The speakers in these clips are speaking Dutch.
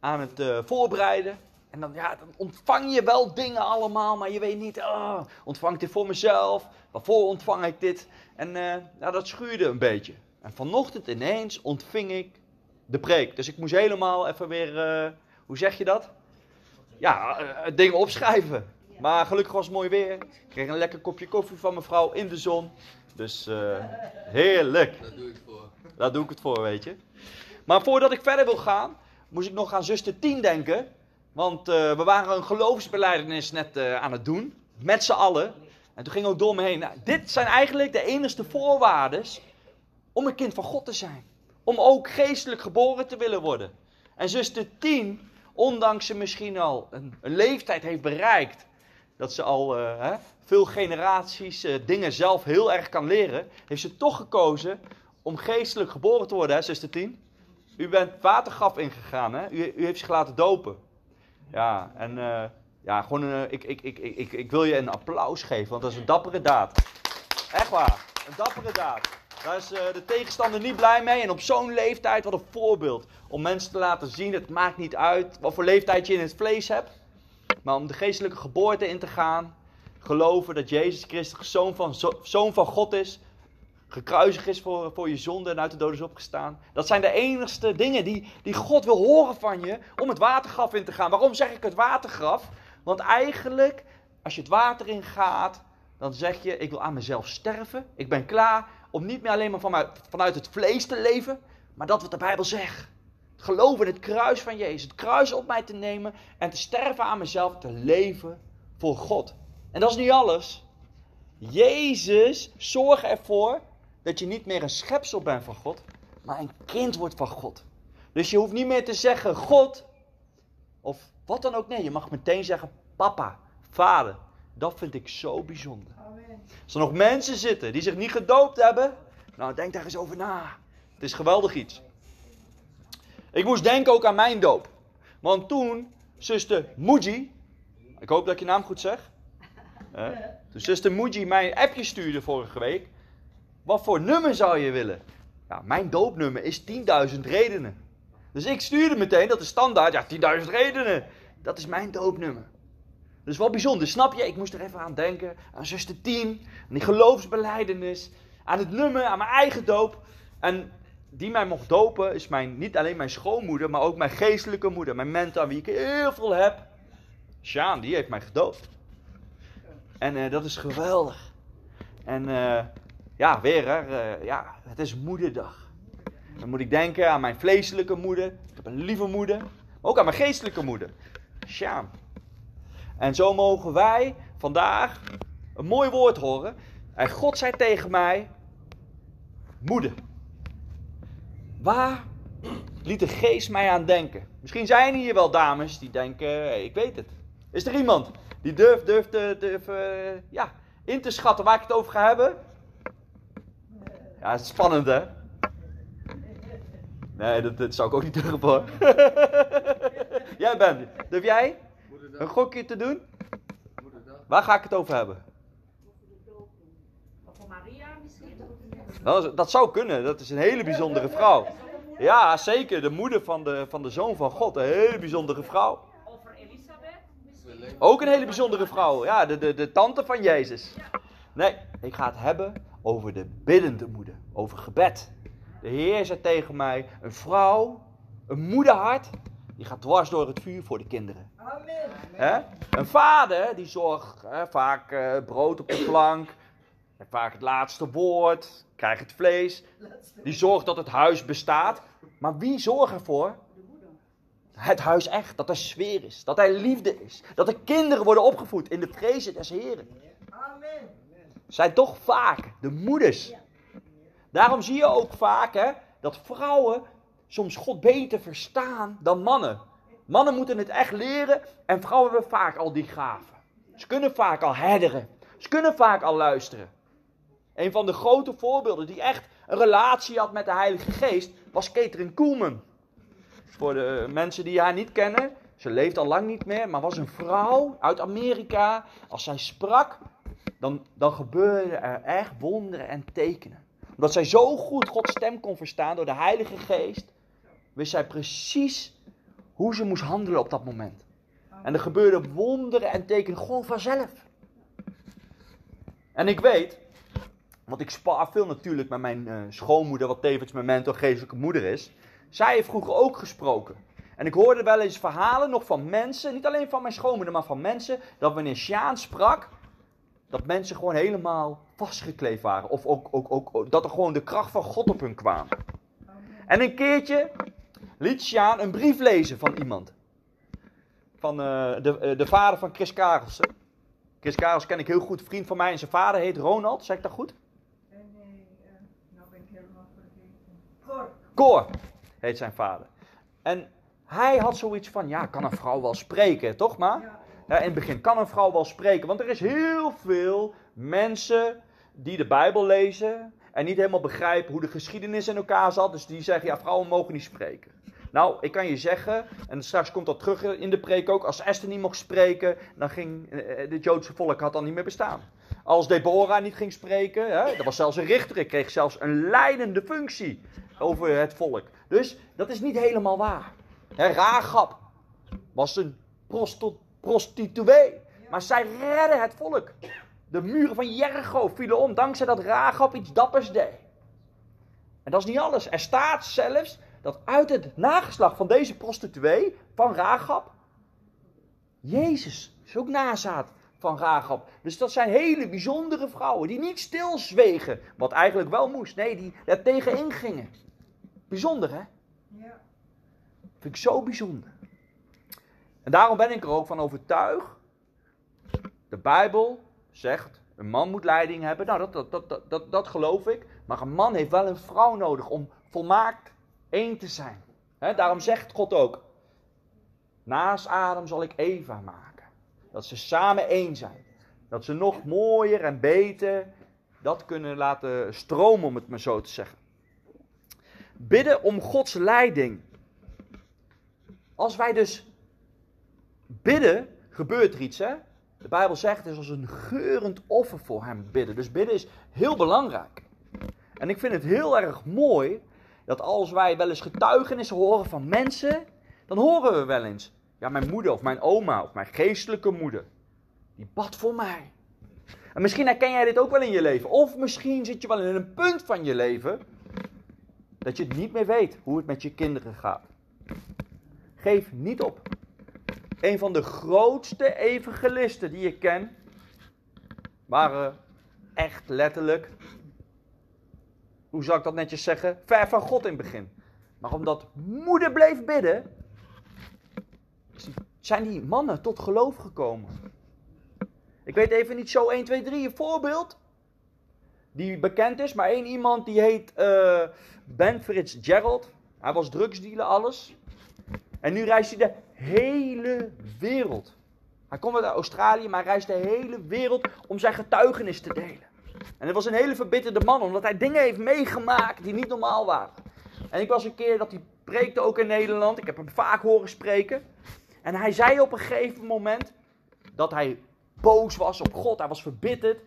aan het uh, voorbereiden. En dan, ja, dan ontvang je wel dingen allemaal, maar je weet niet, oh, ontvang ik dit voor mezelf? Waarvoor ontvang ik dit? En uh, ja, dat schuurde een beetje. En vanochtend ineens ontving ik de preek. Dus ik moest helemaal even weer, uh, hoe zeg je dat? Ja, dingen opschrijven. Maar gelukkig was het mooi weer. Ik kreeg een lekker kopje koffie van mevrouw in de zon. Dus heerlijk. Daar doe ik het voor. Daar doe ik het voor, weet je. Maar voordat ik verder wil gaan, moest ik nog aan zuster 10 denken. Want uh, we waren een geloofsbeleidenis net uh, aan het doen. Met z'n allen. En toen ging ook door me heen. Nou, dit zijn eigenlijk de enigste voorwaarden om een kind van God te zijn. Om ook geestelijk geboren te willen worden. En zuster 10, ondanks ze misschien al een, leeftijd heeft bereikt. Dat ze al uh, hè, veel generaties dingen zelf heel erg kan leren. Heeft ze toch gekozen om geestelijk geboren te worden, hè, zuster 10? U bent watergraf ingegaan, hè? U, u heeft zich laten dopen. Ja, en uh, ja, gewoon, uh, ik, ik, ik, ik, ik wil je een applaus geven, want dat is een dappere daad. Echt waar, een dappere daad. Daar is uh, de tegenstander niet blij mee. En op zo'n leeftijd, wat een voorbeeld. Om mensen te laten zien, het maakt niet uit wat voor leeftijd je in het vlees hebt. Maar om de geestelijke geboorte in te gaan. Geloven dat Jezus Christus zoon van, zoon van God is gekruisigd is voor, voor je zonde en uit de dood is opgestaan. Dat zijn de enigste dingen die, die God wil horen van je om het watergraf in te gaan. Waarom zeg ik het watergraf? Want eigenlijk, als je het water in gaat, dan zeg je: Ik wil aan mezelf sterven. Ik ben klaar om niet meer alleen maar vanuit, vanuit het vlees te leven, maar dat wat de Bijbel zegt. Geloven in het kruis van Jezus. Het kruis op mij te nemen en te sterven aan mezelf, te leven voor God. En dat is niet alles. Jezus zorgt ervoor dat je niet meer een schepsel bent van God, maar een kind wordt van God. Dus je hoeft niet meer te zeggen God of wat dan ook. Nee, je mag meteen zeggen papa, vader. Dat vind ik zo bijzonder. Amen. Als er nog mensen zitten die zich niet gedoopt hebben, nou denk daar eens over na. Het is geweldig iets. Ik moest denken ook aan mijn doop. Want toen zuster Muji, ik hoop dat ik je naam goed zeg. Eh, toen zuster Muji mij een appje stuurde vorige week. Wat voor nummer zou je willen? Ja, mijn doopnummer is 10.000 redenen. Dus ik stuurde meteen, dat is standaard, ja, 10.000 redenen. Dat is mijn doopnummer. Dus wat bijzonder, snap je? Ik moest er even aan denken, aan zuster 10, aan die geloofsbeleidenis, aan het nummer, aan mijn eigen doop. En die mij mocht dopen is mijn, niet alleen mijn schoonmoeder, maar ook mijn geestelijke moeder. Mijn mentor, aan wie ik heel veel heb. Sjaan, die heeft mij gedoopt. En uh, dat is geweldig. En uh, ja, weer hè, uh, ja, het is moederdag. Dan moet ik denken aan mijn vleeselijke moeder. Ik heb een lieve moeder. Maar ook aan mijn geestelijke moeder. Sjaam. En zo mogen wij vandaag een mooi woord horen. En God zei tegen mij: Moeder. Waar liet de geest mij aan denken? Misschien zijn hier wel dames die denken: Ik weet het. Is er iemand die durft, durft, durft uh, ja, in te schatten waar ik het over ga hebben? Ja, spannend hè? Nee, dat, dat zou ik ook niet durven hoor. jij bent. Durf jij een gokje te doen? Waar ga ik het over hebben? Voor Maria misschien? Dat, dat zou kunnen, dat is een hele bijzondere vrouw. Ja, zeker, de moeder van de, van de zoon van God, een hele bijzondere vrouw. Over Elisabeth? Ook een hele bijzondere vrouw, ja, de, de, de tante van Jezus. Nee, ik ga het hebben over de biddende moeder, over gebed. De Heer zei tegen mij: een vrouw, een moederhart, die gaat dwars door het vuur voor de kinderen. Amen. Een vader die zorgt hè, vaak uh, brood op de plank, vaak het laatste woord, krijgt het vlees. Die zorgt dat het huis bestaat. Maar wie zorgt ervoor? Het huis echt, dat er sfeer is, dat er liefde is, dat de kinderen worden opgevoed in de vrezen des Heren. Zijn toch vaak de moeders. Daarom zie je ook vaak hè, dat vrouwen soms God beter verstaan dan mannen. Mannen moeten het echt leren en vrouwen hebben vaak al die gaven. Ze kunnen vaak al herderen. Ze kunnen vaak al luisteren. Een van de grote voorbeelden die echt een relatie had met de Heilige Geest was Catherine Koelman. Voor de mensen die haar niet kennen, ze leeft al lang niet meer, maar was een vrouw uit Amerika. Als zij sprak, dan, dan gebeurden er echt wonderen en tekenen. Omdat zij zo goed Gods stem kon verstaan door de Heilige Geest, wist zij precies hoe ze moest handelen op dat moment. En er gebeurden wonderen en tekenen gewoon vanzelf. En ik weet, want ik spaar veel natuurlijk met mijn uh, schoonmoeder, wat tevens mijn mentor geestelijke moeder is. Zij heeft vroeger ook gesproken. En ik hoorde wel eens verhalen nog van mensen, niet alleen van mijn schoonmoeder, maar van mensen, dat wanneer Sjaan sprak, dat mensen gewoon helemaal vastgekleefd waren. Of ook, ook, ook, ook, dat er gewoon de kracht van God op hun kwam. En een keertje liet Sjaan een brief lezen van iemand. Van uh, de, uh, de vader van Chris Karelsen. Chris Karels ken ik heel goed, vriend van mij. En zijn vader heet Ronald, zeg ik dat goed? Nee, nee, uh, nou ben ik helemaal vergeten. Cor. Cor heet zijn vader. En hij had zoiets van, ja, kan een vrouw wel spreken, toch maar? Ja. In het begin kan een vrouw wel spreken, want er is heel veel mensen die de Bijbel lezen en niet helemaal begrijpen hoe de geschiedenis in elkaar zat. Dus die zeggen, ja, vrouwen mogen niet spreken. Nou, ik kan je zeggen, en straks komt dat terug in de preek ook, als Esther niet mocht spreken, dan ging eh, het Joodse volk had dan niet meer bestaan. Als Deborah niet ging spreken, hè, er was zelfs een richter, ik kreeg zelfs een leidende functie over het volk. Dus dat is niet helemaal waar. Hè, Rahab was een prosto- prostituee, maar zij redde het volk. De muren van Jericho vielen om dankzij dat Rahab iets dappers deed. En dat is niet alles. Er staat zelfs dat uit het nageslacht van deze prostituee, van Rahab, Jezus is ook nazaat van Rahab. Dus dat zijn hele bijzondere vrouwen die niet stilzwegen, wat eigenlijk wel moest. Nee, die er tegenin gingen. Bijzonder hè? Ja. Vind ik zo bijzonder. En daarom ben ik er ook van overtuigd. De Bijbel zegt, een man moet leiding hebben. Nou, dat, dat, dat, dat, dat, geloof ik. Maar een man heeft wel een vrouw nodig om volmaakt één te zijn. Daarom zegt God ook, naast Adam zal ik Eva maken. Dat ze samen één zijn. Dat ze nog mooier en beter dat kunnen laten stromen, om het maar zo te zeggen. Bidden om Gods leiding. Als wij dus bidden, gebeurt er iets, hè? De Bijbel zegt het is als een geurend offer voor hem bidden. Dus bidden is heel belangrijk. En ik vind het heel erg mooi dat als wij wel eens getuigenissen horen van mensen, dan horen we wel eens, ja, mijn moeder of mijn oma of mijn geestelijke moeder, die bad voor mij. En misschien herken jij dit ook wel in je leven. Of misschien zit je wel in een punt van je leven dat je het niet meer weet hoe het met je kinderen gaat. Geef niet op. Een van de grootste evangelisten die ik ken, waren echt letterlijk, hoe zal ik dat netjes zeggen, ver van God in het begin. Maar omdat moeder bleef bidden, zijn die mannen tot geloof gekomen. Ik weet even niet zo 1, 2, 3 een voorbeeld. Die bekend is, maar één iemand die heet uh, Ben Fitzgerald. Hij was drugsdealer, alles. En nu reist hij de hele wereld. Hij komt uit Australië, maar hij reist de hele wereld om zijn getuigenis te delen. En hij was een hele verbitterde man, omdat hij dingen heeft meegemaakt die niet normaal waren. En ik was een keer dat hij preekte ook in Nederland. Ik heb hem vaak horen spreken. En hij zei op een gegeven moment dat hij boos was op God. Hij was verbitterd.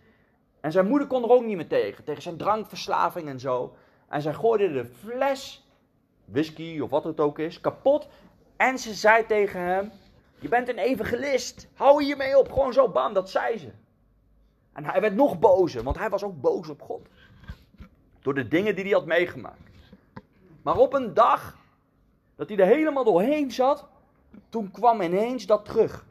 En zijn moeder kon er ook niet meer tegen. Tegen zijn drankverslaving en zo. En zij gooide de fles, whisky of wat het ook is, kapot. En ze zei tegen hem: Je bent een evangelist. Hou je mee op. Gewoon zo, bam, dat zei ze. En hij werd nog bozer, want hij was ook boos op God. Door de dingen die hij had meegemaakt. Maar op een dag dat hij er helemaal doorheen zat, toen kwam ineens dat terug.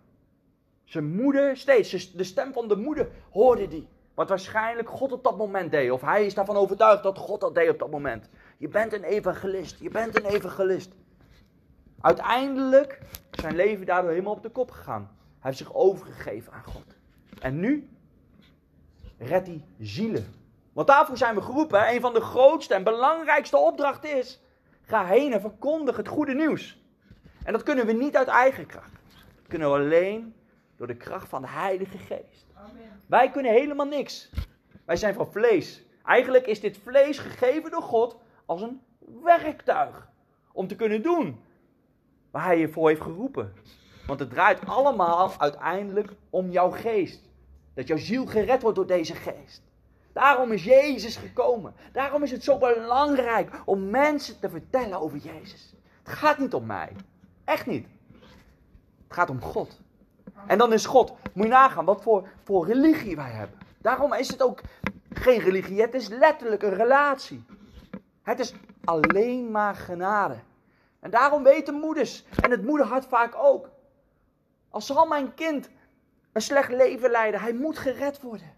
Zijn moeder, steeds, de stem van de moeder hoorde die. Wat waarschijnlijk God op dat moment deed. Of hij is daarvan overtuigd dat God dat deed op dat moment. Je bent een evangelist. Je bent een evangelist. Uiteindelijk is zijn leven daardoor helemaal op de kop gegaan. Hij heeft zich overgegeven aan God. En nu redt hij zielen. Want daarvoor zijn we geroepen. Een van de grootste en belangrijkste opdrachten is: ga heen en verkondig het goede nieuws. En dat kunnen we niet uit eigen kracht. Dat kunnen we alleen door de kracht van de Heilige Geest. Amen. Wij kunnen helemaal niks. Wij zijn van vlees. Eigenlijk is dit vlees gegeven door God als een werktuig. Om te kunnen doen waar Hij je voor heeft geroepen. Want het draait allemaal uiteindelijk om jouw geest. Dat jouw ziel gered wordt door deze geest. Daarom is Jezus gekomen. Daarom is het zo belangrijk om mensen te vertellen over Jezus. Het gaat niet om mij. Echt niet. Het gaat om God. En dan is God, moet je nagaan wat voor, voor religie wij hebben. Daarom is het ook geen religie, het is letterlijk een relatie. Het is alleen maar genade. En daarom weten moeders, en het moederhart vaak ook. Als zal mijn kind een slecht leven leiden, hij moet gered worden.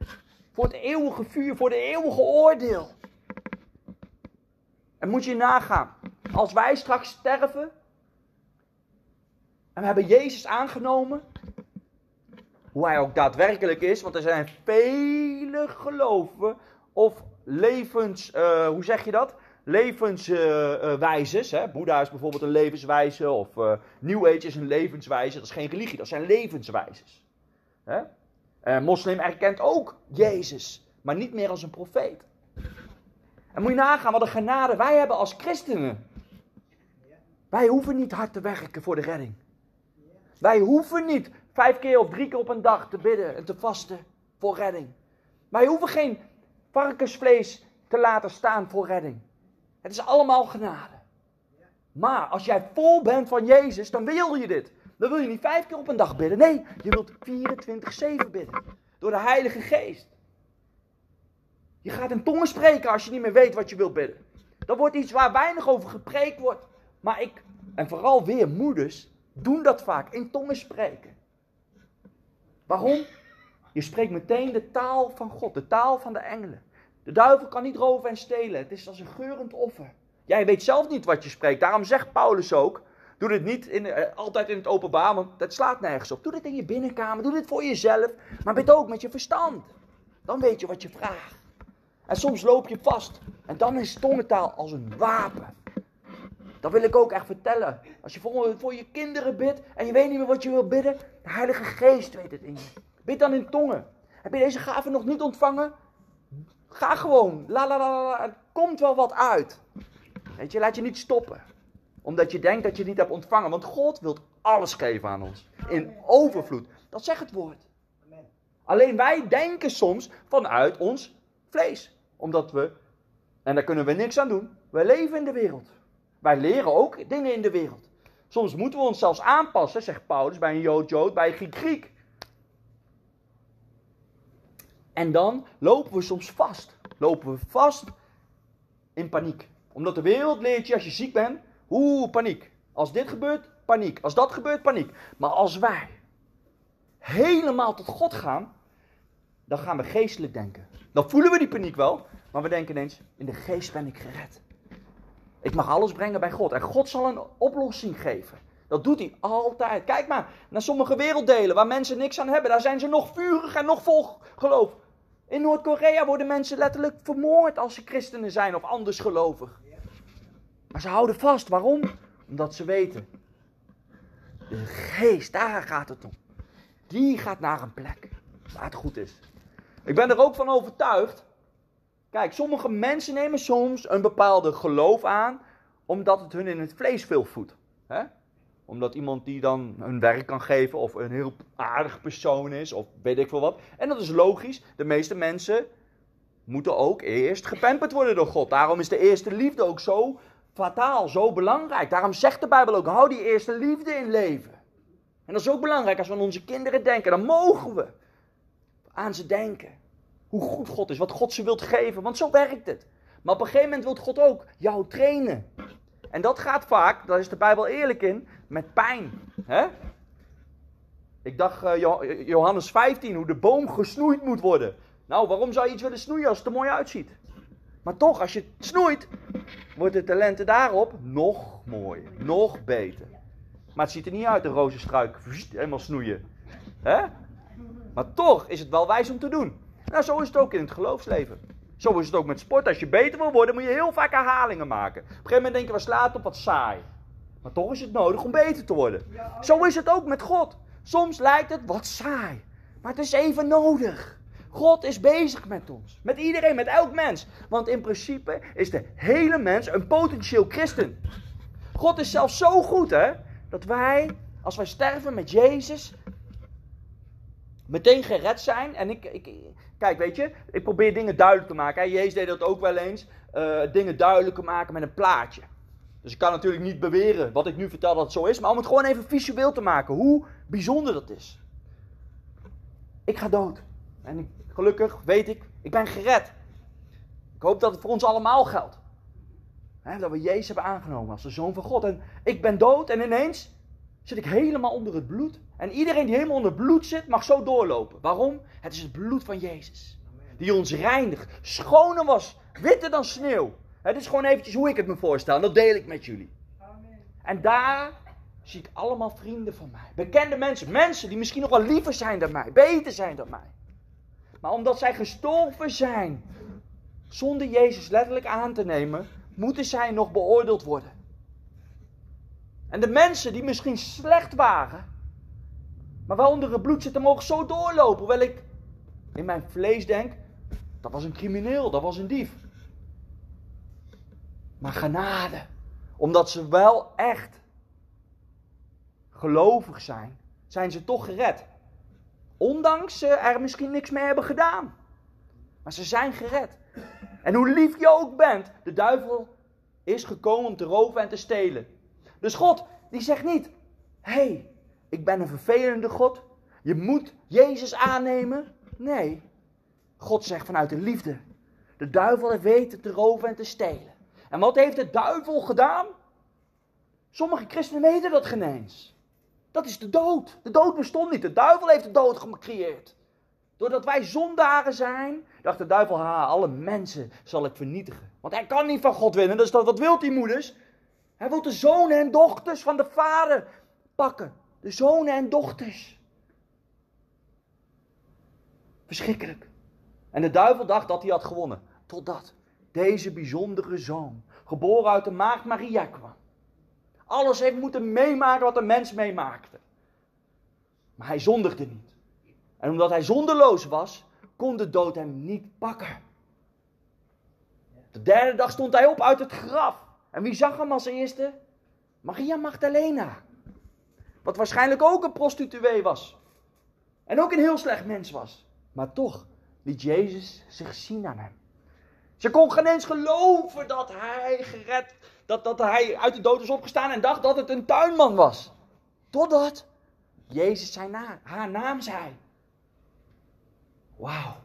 Voor het eeuwige vuur, voor de eeuwige oordeel. En moet je nagaan, als wij straks sterven, en we hebben Jezus aangenomen, hoe hij ook daadwerkelijk is, want er zijn vele geloven of levens, eh, hoe zeg je dat? Levenswijzes. hè? Boeddha is bijvoorbeeld een levenswijze, of eh, New Age is een levenswijze. Dat is geen religie, dat zijn levenswijzes. Hè? Eh, moslim erkent ook Jezus, maar niet meer als een profeet. En moet je nagaan wat een genade wij hebben als christenen. Wij hoeven niet hard te werken voor de redding. Wij hoeven niet vijf keer of drie keer op een dag te bidden en te vasten voor redding. Wij hoeven geen varkensvlees te laten staan voor redding. Het is allemaal genade. Maar als jij vol bent van Jezus, dan wil je dit. Dan wil je niet vijf keer op een dag bidden. Nee, je wilt 24-7 bidden. Door de Heilige Geest. Je gaat in tongen spreken als je niet meer weet wat je wilt bidden. Dat wordt iets waar weinig over gepreekt wordt. Maar ik, en vooral weer moeders, doen dat vaak. In tongen spreken. Waarom? Je spreekt meteen de taal van God, de taal van de engelen. De duivel kan niet roven en stelen. Het is als een geurend offer. Jij weet zelf niet wat je spreekt. Daarom zegt Paulus ook: Doe dit niet in, eh, altijd in het openbaar, want dat slaat nergens op. Doe dit in je binnenkamer, doe dit voor jezelf, maar bid ook met je verstand. Dan weet je wat je vraagt. En soms loop je vast. En dan is tongentaal als een wapen. Dat wil ik ook echt vertellen. Als je voor, voor je kinderen bidt en je weet niet meer wat je wil bidden, de Heilige Geest weet het in je. Bid dan in tongen. Heb je deze gave nog niet ontvangen? Ga gewoon. La la la la. Er komt wel wat uit. Weet je, laat je niet stoppen. Omdat je denkt dat je het niet hebt ontvangen. Want God wil alles geven aan ons. In overvloed. Dat zegt het woord. Alleen wij denken soms vanuit ons vlees. Omdat we, en daar kunnen we niks aan doen, we leven in de wereld. Wij leren ook dingen in de wereld. Soms moeten we ons zelfs aanpassen, zegt Paulus, bij een Jood Jood, bij een Griek En dan lopen we soms vast. Lopen we vast in paniek. Omdat de wereld leert je als je ziek bent, oeh, paniek. Als dit gebeurt, paniek. Als dat gebeurt, paniek. Maar als wij helemaal tot God gaan, dan gaan we geestelijk denken. Dan voelen we die paniek wel, maar we denken ineens, in de geest ben ik gered. Ik mag alles brengen bij God. En God zal een oplossing geven. Dat doet hij altijd. Kijk maar naar sommige werelddelen waar mensen niks aan hebben. Daar zijn ze nog vurig en nog vol geloof. In Noord-Korea worden mensen letterlijk vermoord als ze christenen zijn of anders gelovig. Maar ze houden vast. Waarom? Omdat ze weten. De geest, daar gaat het om. Die gaat naar een plek waar het goed is. Ik ben er ook van overtuigd. Kijk, sommige mensen nemen soms een bepaalde geloof aan, omdat het hun in het vlees veel voedt. Omdat iemand die dan hun werk kan geven, of een heel aardig persoon is, of weet ik veel wat. En dat is logisch. De meeste mensen moeten ook eerst gepamperd worden door God. Daarom is de eerste liefde ook zo fataal, zo belangrijk. Daarom zegt de Bijbel ook, hou die eerste liefde in leven. En dat is ook belangrijk als we aan onze kinderen denken. Dan mogen we aan ze denken. Hoe goed God is, wat God ze wilt geven. Want zo werkt het. Maar op een gegeven moment wil God ook jou trainen. En dat gaat vaak, daar is de Bijbel eerlijk in, met pijn. Hè? Ik dacht uh, Johannes 15, hoe de boom gesnoeid moet worden. Nou, waarom zou je iets willen snoeien als het er mooi uitziet? Maar toch, als je het snoeit, wordt de talenten daarop nog mooier, nog beter. Maar het ziet er niet uit, de rozenstruik, helemaal snoeien. Hè? Maar toch is het wel wijs om te doen. Nou, zo is het ook in het geloofsleven. Zo is het ook met sport. Als je beter wil worden, moet je heel vaak herhalingen maken. Op een gegeven moment denk je, we slaat op wat saai. Maar toch is het nodig om beter te worden. Ja, Zo is het ook met God. Soms lijkt het wat saai, maar het is even nodig. God is bezig met ons. Met iedereen, met elk mens. Want in principe is de hele mens een potentieel christen. God is zelfs zo goed, hè, dat wij, als wij sterven met Jezus, meteen gered zijn. En ik, ik, kijk, weet je, ik probeer dingen duidelijk te maken. Hè. Jezus deed dat ook wel eens. eh, dingen duidelijker maken met een plaatje. Dus ik kan natuurlijk niet beweren wat ik nu vertel dat het zo is, maar om het gewoon even visueel te maken, hoe bijzonder dat is. Ik ga dood. En gelukkig weet ik, ik ben gered. Ik hoop dat het voor ons allemaal geldt. Dat we Jezus hebben aangenomen als de Zoon van God. En ik ben dood en ineens zit ik helemaal onder het bloed. En iedereen die helemaal onder het bloed zit, mag zo doorlopen. Waarom? Het is het bloed van Jezus. Die ons reinigt. Schoner was, witter dan sneeuw. Het is gewoon eventjes hoe ik het me voorstel. En dat deel ik met jullie. Amen. En daar zie ik allemaal vrienden van mij. Bekende mensen. Mensen die misschien nog wel liever zijn dan mij. Beter zijn dan mij. Maar omdat zij gestorven zijn. Zonder Jezus letterlijk aan te nemen. Moeten zij nog beoordeeld worden. En de mensen die misschien slecht waren. Maar wel onder het bloed zitten mogen zo doorlopen. Hoewel ik in mijn vlees denk. Dat was een crimineel. Dat was een dief. Maar genade omdat ze wel echt gelovig zijn, zijn ze toch gered. Ondanks ze er misschien niks mee hebben gedaan. Maar ze zijn gered. En hoe lief je ook bent, de duivel is gekomen om te roven en te stelen. Dus God, die zegt niet: Hé, hey, ik ben een vervelende God. Je moet Jezus aannemen. Nee, God zegt vanuit de liefde. De duivel heeft weten te roven en te stelen. En wat heeft de duivel gedaan? Sommige christenen weten dat geen eens. Dat is de dood. De dood bestond niet. De duivel heeft de dood gecreëerd. Doordat wij zondaren zijn, dacht de duivel, ha, alle mensen zal ik vernietigen. Want hij kan niet van God winnen. Dus wat wil die moeders? Hij wil de zonen en dochters van de vader pakken. De zonen en dochters. Verschrikkelijk. En de duivel dacht dat hij had gewonnen. Totdat deze bijzondere zoon, geboren uit de maagd Maria kwam. Alles heeft moeten meemaken wat een mens meemaakte. Maar hij zondigde niet. En omdat hij zonderloos was, kon de dood hem niet pakken. De derde dag stond hij op uit het graf. En wie zag hem als eerste? Maria Magdalena. Wat waarschijnlijk ook een prostituee was. En ook een heel slecht mens was. Maar toch liet Jezus zich zien aan hem. Ze kon geen eens geloven dat hij gered, dat, dat hij uit de dood is opgestaan en dacht dat het een tuinman was. Totdat Jezus zijn naam, haar naam zei. Wauw.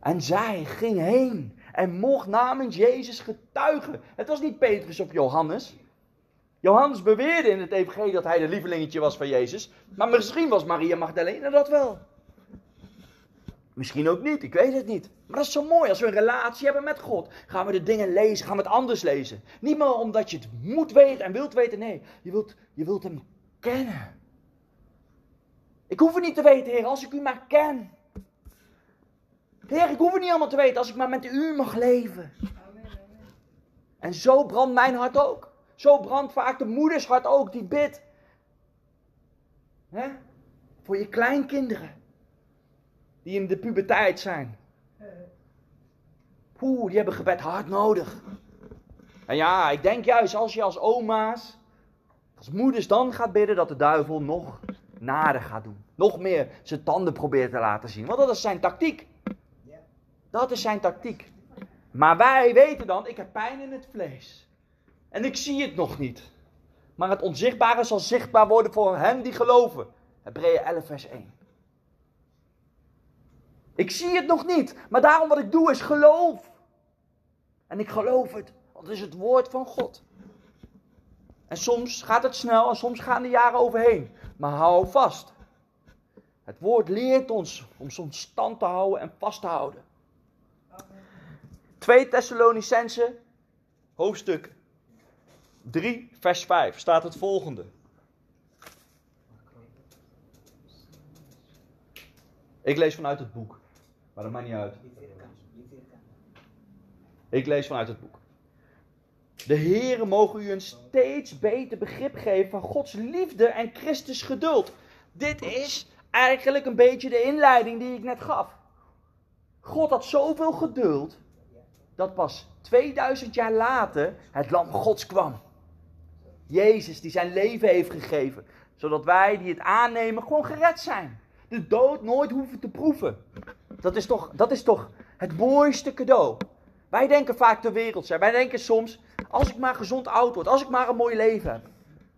En zij ging heen en mocht namens Jezus getuigen. Het was niet Petrus of Johannes. Johannes beweerde in het evangelie dat hij de lievelingetje was van Jezus. Maar misschien was Maria Magdalena dat wel. Misschien ook niet, ik weet het niet. Maar dat is zo mooi. Als we een relatie hebben met God, gaan we de dingen lezen, gaan we het anders lezen. Niet meer omdat je het moet weten en wilt weten. Nee, je wilt, je wilt hem kennen. Ik hoef het niet te weten, Heer, als ik u maar ken. Heer, ik hoef het niet allemaal te weten als ik maar met u mag leven. En zo brandt mijn hart ook. Zo brandt vaak de moeders hart ook, die bidt. Voor je kleinkinderen. Die in de puberteit zijn. Eh, Oeh, die hebben gebed hard nodig. En ja, ik denk juist als je als oma's, als moeders dan gaat bidden, dat de duivel nog nader gaat doen. Nog meer zijn tanden probeert te laten zien. Want dat is zijn tactiek. Dat is zijn tactiek. Maar wij weten dan, ik heb pijn in het vlees. En ik zie het nog niet. Maar het onzichtbare zal zichtbaar worden voor hen die geloven. Hebreeën 11 vers 1. Ik zie het nog niet, maar daarom wat ik doe is geloof. En ik geloof het, want het is het woord van God. En soms gaat het snel en soms gaan de jaren overheen. Maar hou vast. Het woord leert ons om soms stand te houden en vast te houden. 2 Thessalonicense, hoofdstuk 3, vers 5, staat het volgende. Ik lees vanuit het boek, maar dat maakt niet uit. Ik lees vanuit het boek. De Heere mogen u een steeds beter begrip geven van Gods liefde en Christus geduld. Dit is eigenlijk een beetje de inleiding die ik net gaf. God had zoveel geduld dat pas 2000 jaar later het lam Gods kwam. Jezus die zijn leven heeft gegeven, zodat wij die het aannemen gewoon gered zijn. De dood nooit hoeven te proeven. Dat is toch, dat is toch het mooiste cadeau. Wij denken vaak de wereld zijn. Wij denken soms, als ik maar gezond oud word, als ik maar een mooi leven heb.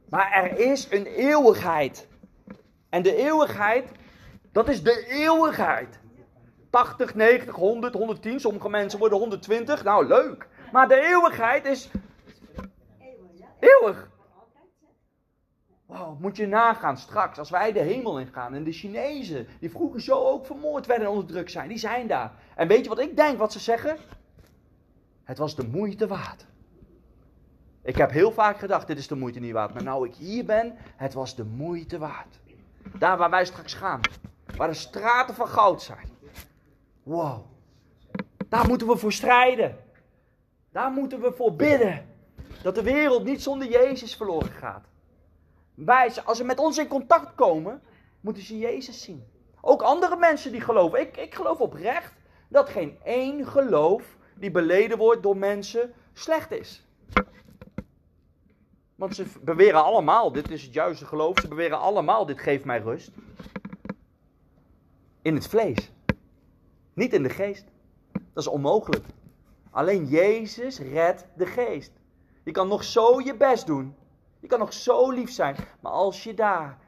Maar er is een eeuwigheid. En de eeuwigheid, dat is de eeuwigheid. 80, 90, 100, 110, sommige mensen worden 120. Nou, leuk. Maar de eeuwigheid is eeuwig. Wow, moet je nagaan straks, als wij de hemel ingaan en de Chinezen, die vroeger zo ook vermoord werden en onderdrukt zijn, die zijn daar. En weet je wat ik denk wat ze zeggen? Het was de moeite waard. Ik heb heel vaak gedacht, dit is de moeite niet waard. Maar nou ik hier ben, het was de moeite waard. Daar waar wij straks gaan. Waar de straten van goud zijn. Wow. Daar moeten we voor strijden. Daar moeten we voor bidden. Dat de wereld niet zonder Jezus verloren gaat. Wij, als ze met ons in contact komen, moeten ze Jezus zien. Ook andere mensen die geloven. Ik, ik geloof oprecht dat geen één geloof die beleden wordt door mensen slecht is. Want ze beweren allemaal, dit is het juiste geloof, ze beweren allemaal, dit geeft mij rust. In het vlees. Niet in de geest. Dat is onmogelijk. Alleen Jezus redt de geest. Je kan nog zo je best doen. Je kan nog zo lief zijn. Maar als je daar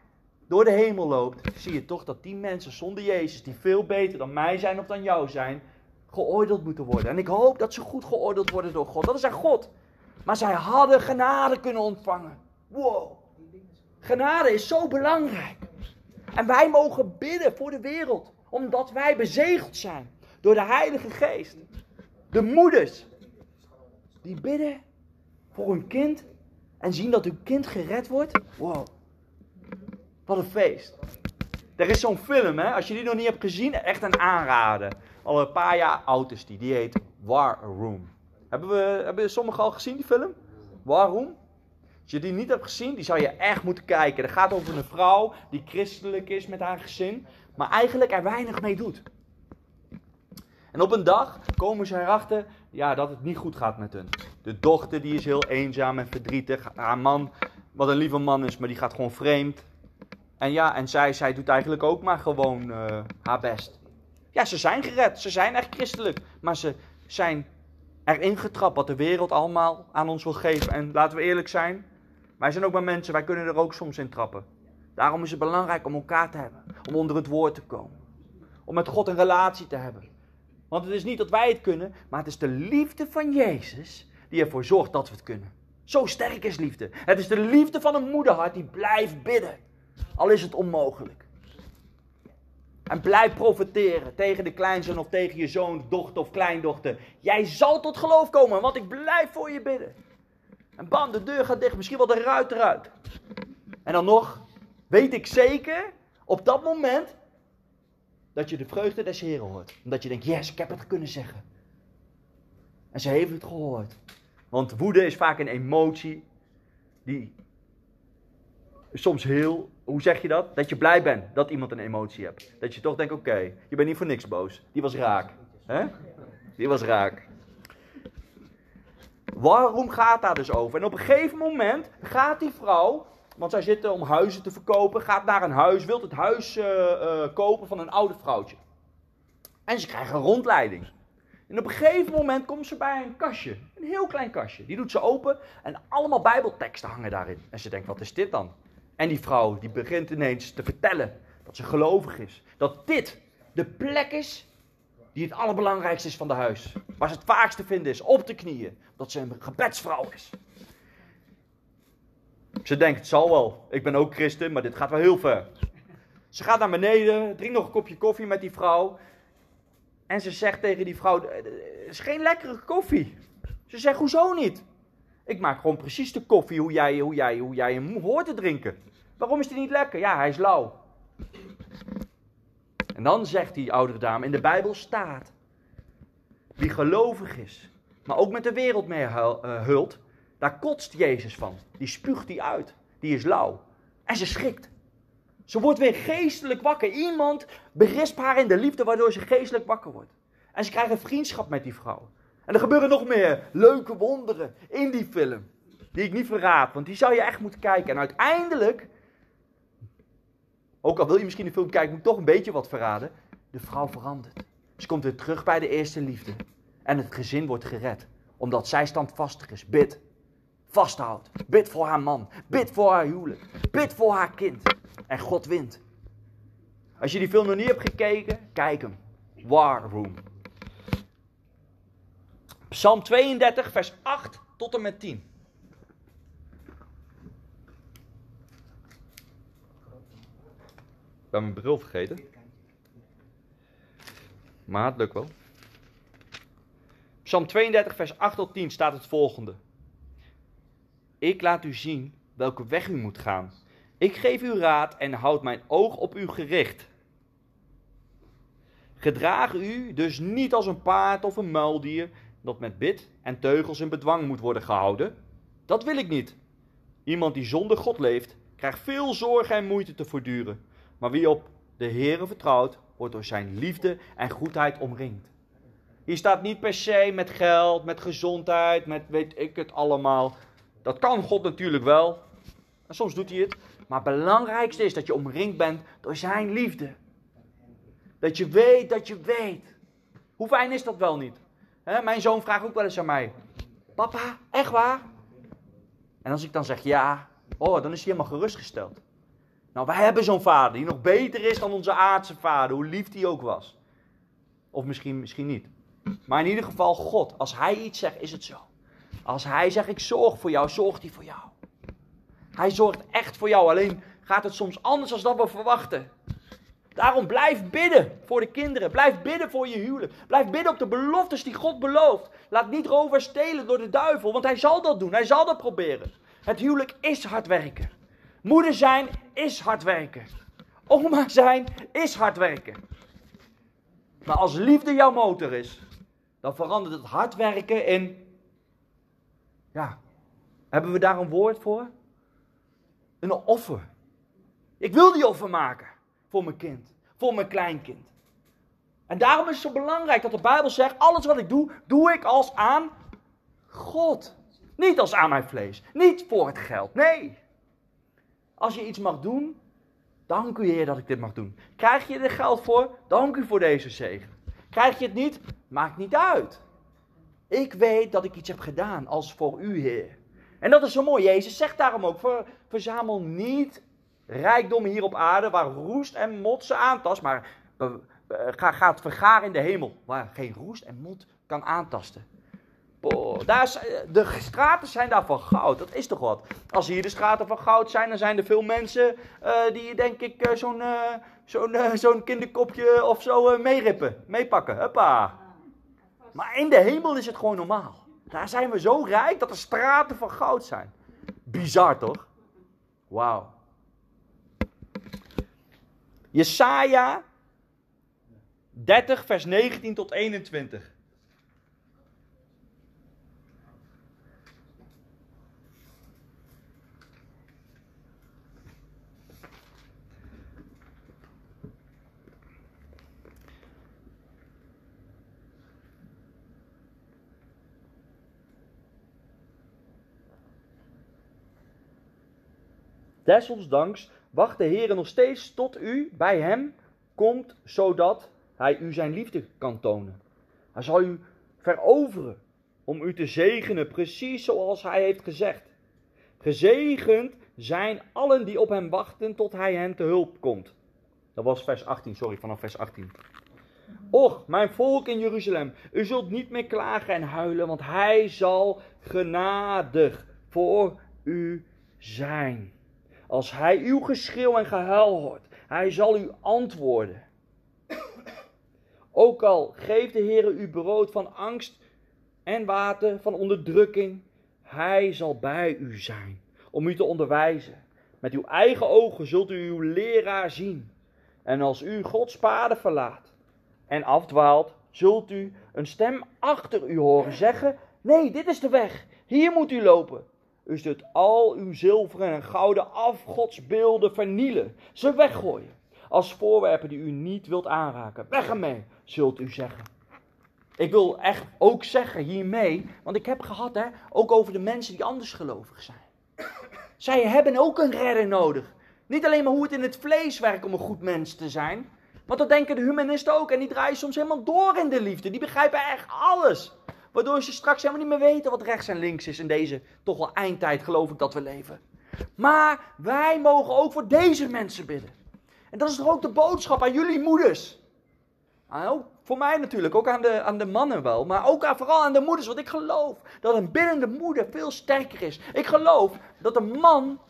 door de hemel loopt, zie je toch dat die mensen zonder Jezus, die veel beter dan mij zijn of dan jou zijn, geoordeeld moeten worden. En ik hoop dat ze goed geoordeeld worden door God. Dat is aan God. Maar zij hadden genade kunnen ontvangen. Wow. Genade is zo belangrijk. En wij mogen bidden voor de wereld. Omdat wij bezegeld zijn door de Heilige Geest. De moeders. Die bidden voor hun kind. En zien dat hun kind gered wordt. Wow. Wat een feest. Er is zo'n film, hè? als je die nog niet hebt gezien, echt een aanrader. Al een paar jaar oud is die. Die heet War Room. Hebben, we, hebben sommigen al gezien, die film? War Room? Als je die niet hebt gezien, die zou je echt moeten kijken. Het gaat over een vrouw die christelijk is met haar gezin, maar eigenlijk er weinig mee doet. En op een dag komen ze erachter ja, dat het niet goed gaat met hun. De dochter die is heel eenzaam en verdrietig. Haar man, wat een lieve man is, maar die gaat gewoon vreemd. En ja, en zij, zij doet eigenlijk ook maar gewoon uh, haar best. Ja, ze zijn gered, ze zijn echt christelijk, maar ze zijn erin getrapt wat de wereld allemaal aan ons wil geven. En laten we eerlijk zijn, wij zijn ook maar mensen, wij kunnen er ook soms in trappen. Daarom is het belangrijk om elkaar te hebben, om onder het woord te komen, om met God een relatie te hebben. Want het is niet dat wij het kunnen, maar het is de liefde van Jezus die ervoor zorgt dat we het kunnen. Zo sterk is liefde. Het is de liefde van een moederhart die blijft bidden, al is het onmogelijk. En blijf profiteren tegen de kleinzoon of tegen je zoon, dochter of kleindochter. Jij zal tot geloof komen, want ik blijf voor je bidden. En bam, de deur gaat dicht, misschien wel de ruit eruit. En dan nog, weet ik zeker, op dat moment, dat je de vreugde des Heren hoort. Omdat je denkt, yes, ik heb het kunnen zeggen. En ze heeft het gehoord. Want woede is vaak een emotie die soms heel hoe zeg je dat? Dat je blij bent dat iemand een emotie hebt. Dat je toch denkt, oké, je bent niet voor niks boos. Die was raak. hè? Die was raak. Waarom gaat daar dus over? En op een gegeven moment gaat die vrouw, want zij zitten om huizen te verkopen, gaat naar een huis, wil het huis uh, uh, kopen van een oude vrouwtje. En ze krijgen een rondleiding. En op een gegeven moment komt ze bij een kastje, een heel klein kastje. Die doet ze open en allemaal bijbelteksten hangen daarin. En ze denkt, wat is dit dan? En die vrouw die begint ineens te vertellen dat ze gelovig is. Dat dit de plek is die het allerbelangrijkste is van de huis. Waar ze het vaakst te vinden is, op de knieën. Dat ze een gebedsvrouw is. Ze denkt, het zal wel. Ik ben ook christen, maar dit gaat wel heel ver. Ze gaat naar beneden, drinkt nog een kopje koffie met die vrouw. En ze zegt tegen die vrouw, het is geen lekkere koffie. Ze zegt, hoezo niet? Ik maak gewoon precies de koffie hoe jij, hoe jij, hoe jij hem hoort te drinken. Waarom is die niet lekker? Ja, hij is lauw. En dan zegt die oudere dame, in de Bijbel staat, wie gelovig is, maar ook met de wereld mee hult, Daar kotst Jezus van. Die spuugt die uit. Die is lauw. En ze schrikt. Ze wordt weer geestelijk wakker. Iemand berispt haar in de liefde waardoor ze geestelijk wakker wordt. En ze krijgen vriendschap met die vrouw. En er gebeuren nog meer leuke wonderen in die film. Die ik niet verraad, want die zou je echt moeten kijken. En uiteindelijk, ook al wil je misschien de film kijken, moet ik toch een beetje wat verraden. De vrouw verandert. Ze komt weer terug bij de eerste liefde. En het gezin wordt gered. Omdat zij standvastig is. Bid. Vasthoudt. Bid voor haar man. Bid voor haar huwelijk. Bid voor haar kind. En God wint. Als je die film nog niet hebt gekeken, kijk hem. War Room. Psalm 32, vers 8 tot en met 10. Ik ben mijn bril vergeten. Maar het lukt wel. Psalm 32, vers 8 tot 10 staat het volgende. Ik laat u zien welke weg u moet gaan. Ik geef u raad en houd mijn oog op u gericht. Gedraag u dus niet als een paard of een muildier dat met bit en teugels in bedwang moet worden gehouden. Dat wil ik niet. Iemand die zonder God leeft, krijgt veel zorgen en moeite te voortduren. Maar wie op de Heere vertrouwt, wordt door zijn liefde en goedheid omringd. Hier staat niet per se met geld, met gezondheid, met weet ik het allemaal. Dat kan God natuurlijk wel. En soms doet hij het. Maar het belangrijkste is dat je omringd bent door zijn liefde. Dat je weet dat je weet. Hoe fijn is dat wel niet? Mijn zoon vraagt ook wel eens aan mij: Papa, echt waar? En als ik dan zeg ja, oh, dan is hij helemaal gerustgesteld. Nou, wij hebben zo'n vader die nog beter is dan onze aardse vader, hoe lief die ook was. Of misschien, misschien niet. Maar in ieder geval, God, als hij iets zegt, is het zo. Als hij zegt, ik zorg voor jou, zorgt hij voor jou. Hij zorgt echt voor jou, alleen gaat het soms anders dan dat we verwachten. Daarom blijf bidden voor de kinderen. Blijf bidden voor je huwelijk. Blijf bidden op de beloftes die God belooft. Laat niet rover stelen door de duivel, want hij zal dat doen. Hij zal dat proberen. Het huwelijk is hard werken. Moeder zijn is hard werken. Oma zijn is hard werken. Maar als liefde jouw motor is, dan verandert het hard werken in. Ja, hebben we daar een woord voor? Een offer. Ik wil die offer maken voor mijn kind, voor mijn kleinkind. En daarom is het zo belangrijk dat de Bijbel zegt: alles wat ik doe, doe ik als aan God. Niet als aan mijn vlees. Niet voor het geld. Nee. Als je iets mag doen, dank u Heer dat ik dit mag doen. Krijg je er geld voor? Dank u voor deze zegen. Krijg je het niet? Maakt niet uit. Ik weet dat ik iets heb gedaan als voor u, Heer. En dat is zo mooi. Jezus zegt daarom ook: verzamel niet rijkdommen hier op aarde waar roest en mot ze aantast, maar ga, gaat vergaren in de hemel waar geen roest en mot kan aantasten. Daar de straten zijn daar van goud. Dat is toch wat? Als hier de straten van goud zijn, dan zijn er veel mensen uh, die denk ik uh, zo'n uh, zo'n zo'n kinderkopje of zo meerippen, meepakken. Huppa. Maar in de hemel is het gewoon normaal. Daar zijn we zo rijk dat er straten van goud zijn. Bizar toch? Wauw. Jesaja 30, vers 19 tot 21. Desondanks wacht de Heer nog steeds tot u bij hem komt, zodat hij u zijn liefde kan tonen. Hij zal u veroveren om u te zegenen, precies zoals hij heeft gezegd. Gezegend zijn allen die op hem wachten tot hij hen te hulp komt. Dat was vers 18, sorry, vanaf vers 18. Och, mijn volk in Jeruzalem, u zult niet meer klagen en huilen, want hij zal genadig voor u zijn. Als hij uw geschreeuw en gehuil hoort, hij zal u antwoorden. Ook al geeft de Heer u brood van angst en water van onderdrukking, hij zal bij u zijn om u te onderwijzen. Met uw eigen ogen zult u uw leraar zien. En als u Gods paden verlaat en afdwaalt, zult u een stem achter u horen zeggen: Nee, dit is de weg. Hier moet u lopen. U zult al uw zilveren en gouden afgodsbeelden vernielen, ze weggooien. Als voorwerpen die u niet wilt aanraken. Weg ermee, zult u zeggen. Ik wil echt ook zeggen hiermee, want ik heb gehad hè, ook over de mensen die anders gelovig zijn. Zij hebben ook een redder nodig. Niet alleen maar hoe het in het vlees werkt om een goed mens te zijn. Want dat denken de humanisten ook. En die draaien soms helemaal door in de liefde. Die begrijpen echt alles. Waardoor ze straks helemaal niet meer weten wat rechts en links is in deze toch wel eindtijd geloof ik dat we leven. Maar wij mogen ook voor deze mensen bidden. En dat is toch ook de boodschap aan jullie moeders. Ook voor mij natuurlijk, ook aan de, aan de mannen wel. Maar ook vooral aan de moeders. Want ik geloof dat een biddende moeder veel sterker is. Ik geloof dat een man,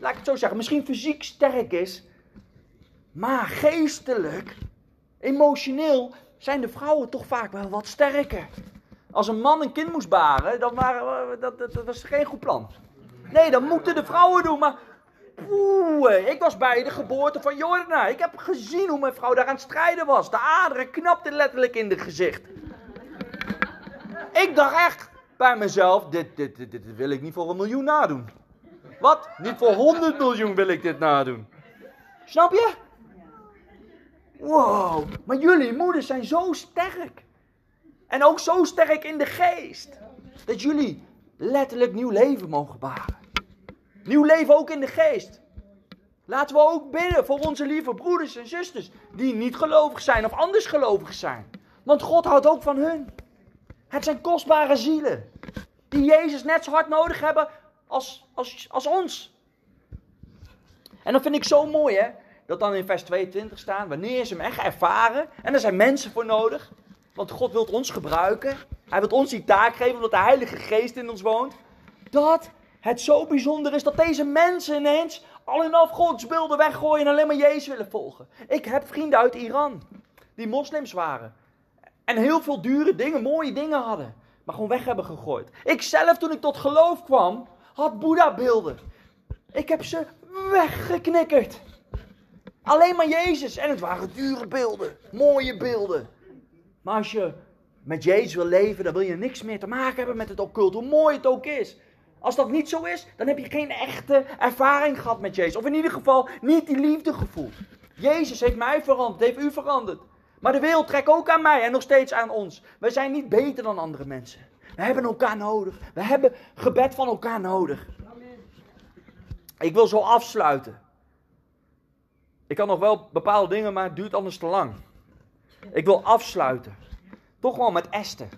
laat ik het zo zeggen, misschien fysiek sterk is. Maar geestelijk, emotioneel zijn de vrouwen toch vaak wel wat sterker. Als een man een kind moest baren, dan waren, dat, dat, dat was geen goed plan. Nee, dat moeten de vrouwen doen. Maar Oeh, ik was bij de geboorte van Jordana. Ik heb gezien hoe mijn vrouw daar aan het strijden was. De aderen knapten letterlijk in het gezicht. Ik dacht echt bij mezelf, dit, dit, dit, dit wil ik niet voor een miljoen nadoen. Wat? Niet voor 100 miljoen wil ik dit nadoen. Snap je? Wow, maar jullie moeders zijn zo sterk. En ook zo sterk in de geest. Dat jullie letterlijk nieuw leven mogen baren. Nieuw leven ook in de geest. Laten we ook bidden voor onze lieve broeders en zusters die niet gelovig zijn of anders gelovig zijn. Want God houdt ook van hun. Het zijn kostbare zielen. Die Jezus net zo hard nodig hebben als, als, als ons. En dat vind ik zo mooi hè. Dat dan in vers 22 staat. Wanneer ze hem echt ervaren. En er zijn mensen voor nodig. Want God wil ons gebruiken. Hij wil ons die taak geven omdat de Heilige Geest in ons woont. Dat het zo bijzonder is dat deze mensen ineens al hun afgodsbeelden weggooien en alleen maar Jezus willen volgen. Ik heb vrienden uit Iran die moslims waren. En heel veel dure dingen, mooie dingen hadden. Maar gewoon weg hebben gegooid. Ik zelf toen ik tot geloof kwam, had Boeddha beelden. Ik heb ze weggeknikkerd. Alleen maar Jezus. En het waren dure beelden. Mooie beelden. Maar als je met Jezus wil leven, dan wil je niks meer te maken hebben met het occult. Hoe mooi het ook is. Als dat niet zo is, dan heb je geen echte ervaring gehad met Jezus. Of in ieder geval niet die liefde gevoeld. Jezus heeft mij veranderd, heeft u veranderd. Maar de wereld trekt ook aan mij en nog steeds aan ons. Wij zijn niet beter dan andere mensen. We hebben elkaar nodig. We hebben gebed van elkaar nodig. Ik wil zo afsluiten. Ik kan nog wel bepaalde dingen, maar het duurt anders te lang. Ik wil afsluiten. Toch wel met Esther.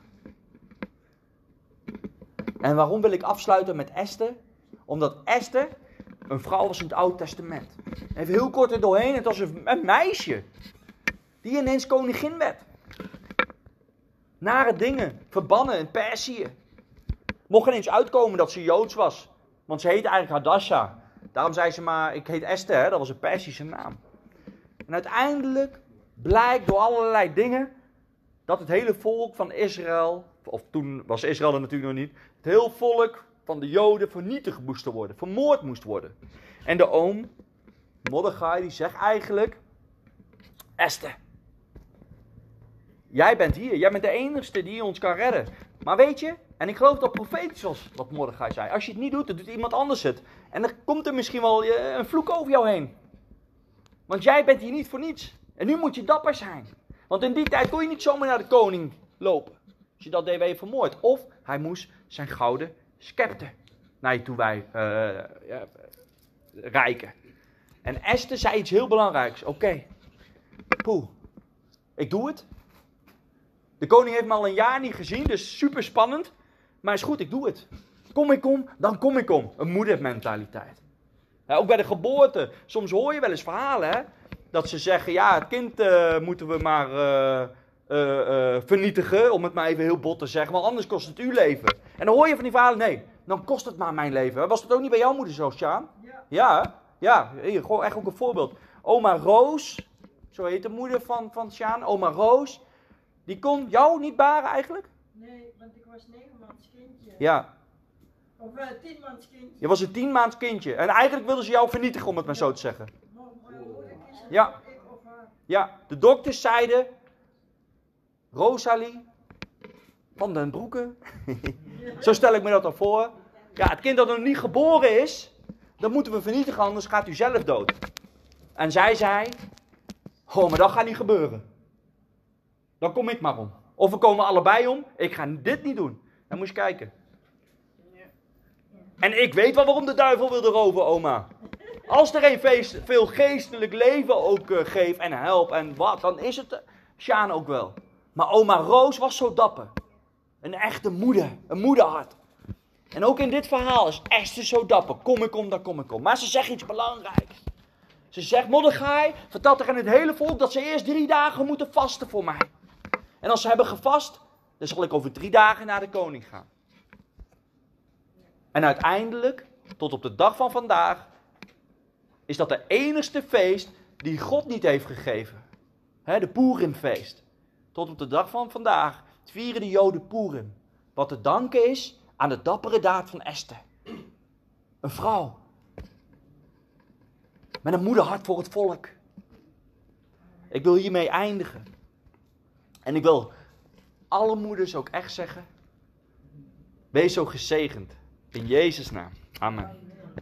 En waarom wil ik afsluiten met Esther? Omdat Esther een vrouw was in het Oude Testament. Even heel kort er doorheen, het was een, meisje. Die ineens koningin werd. Nare dingen, verbannen in Perzië. Mocht ineens uitkomen dat ze Joods was. Want ze heette eigenlijk Hadasha. Daarom zei ze maar, ik heet Esther, dat was een Persische naam. En uiteindelijk blijkt door allerlei dingen dat het hele volk van Israël, of toen was Israël er natuurlijk nog niet, het heel volk van de Joden vernietigd moest worden, vermoord moest worden. En de oom, Mordechai, die zegt eigenlijk, Esther, jij bent hier, jij bent de enige die ons kan redden. Maar weet je, en ik geloof dat profetisch was wat Mordechai zei, als je het niet doet, dan doet iemand anders het. En dan komt er misschien wel eh, een vloek over jou heen. Want jij bent hier niet voor niets. En nu moet je dapper zijn. Want in die tijd kon je niet zomaar naar de koning lopen. Als je dat deed, werd vermoord. Of hij moest zijn gouden scepter naar je toe wij, uh, ja, rijken. En Esther zei iets heel belangrijks. Oké, okay. poeh, ik doe het. De koning heeft me al een jaar niet gezien, dus super spannend. Maar is goed, ik doe het. Kom ik om, dan kom ik om. Een moedermentaliteit. Ja, ook bij de geboorte. Soms hoor je wel eens verhalen, hè. Dat ze zeggen, ja, het kind uh, moeten we maar uh, uh, vernietigen. Om het maar even heel bot te zeggen. Want anders kost het uw leven. En dan hoor je van die verhalen, nee, dan kost het maar mijn leven. Was dat ook niet bij jouw moeder zo, Sjaan? Ja. Ja, ja. Hier, gewoon echt ook een voorbeeld. Oma Roos, zo heet de moeder van, van Sjaan. Oma Roos, die kon jou niet baren eigenlijk? Nee, want ik was negen maand kindje. Ja. Of uh, tien maand kindje. Je was een tien maand kindje. En eigenlijk wilden ze jou vernietigen, om het maar zo te zeggen. Ja. Ja, de dokters zeiden, Rosalie, Van den Broeke. Zo stel ik me dat dan voor. Ja, het kind dat nog niet geboren is, dat moeten we vernietigen, anders gaat u zelf dood. En zij zei, oh, maar dat gaat niet gebeuren. Dan kom ik maar om. Of we komen allebei om, ik ga dit niet doen. Dan moet je kijken. En ik weet wel waarom de duivel wilde roven, oma. Als er een feest, veel geestelijk leven ook uh, geeft en helpt en wat, dan is het uh, Sjaan ook wel. Maar oma Roos was zo dapper. Een echte moeder, een moederhart. En ook in dit verhaal is Esther zo dapper. Kom ik om, dan kom ik om. Maar ze zegt iets belangrijks. Ze zegt, Mordechai vertelt tegen het hele volk dat ze eerst drie dagen moeten vasten voor mij. En als ze hebben gevast, dan zal ik over drie dagen naar de koning gaan. En uiteindelijk, tot op de dag van vandaag, is dat de enigste feest die God niet heeft gegeven. He, de Purimfeest. Tot op de dag van vandaag vieren de Joden Purim. Wat te danken is aan de dappere daad van Esther. Een vrouw. Met een moederhart voor het volk. Ik wil hiermee eindigen. En ik wil alle moeders ook echt zeggen. Wees zo gezegend. In Jezus' naam. Amen.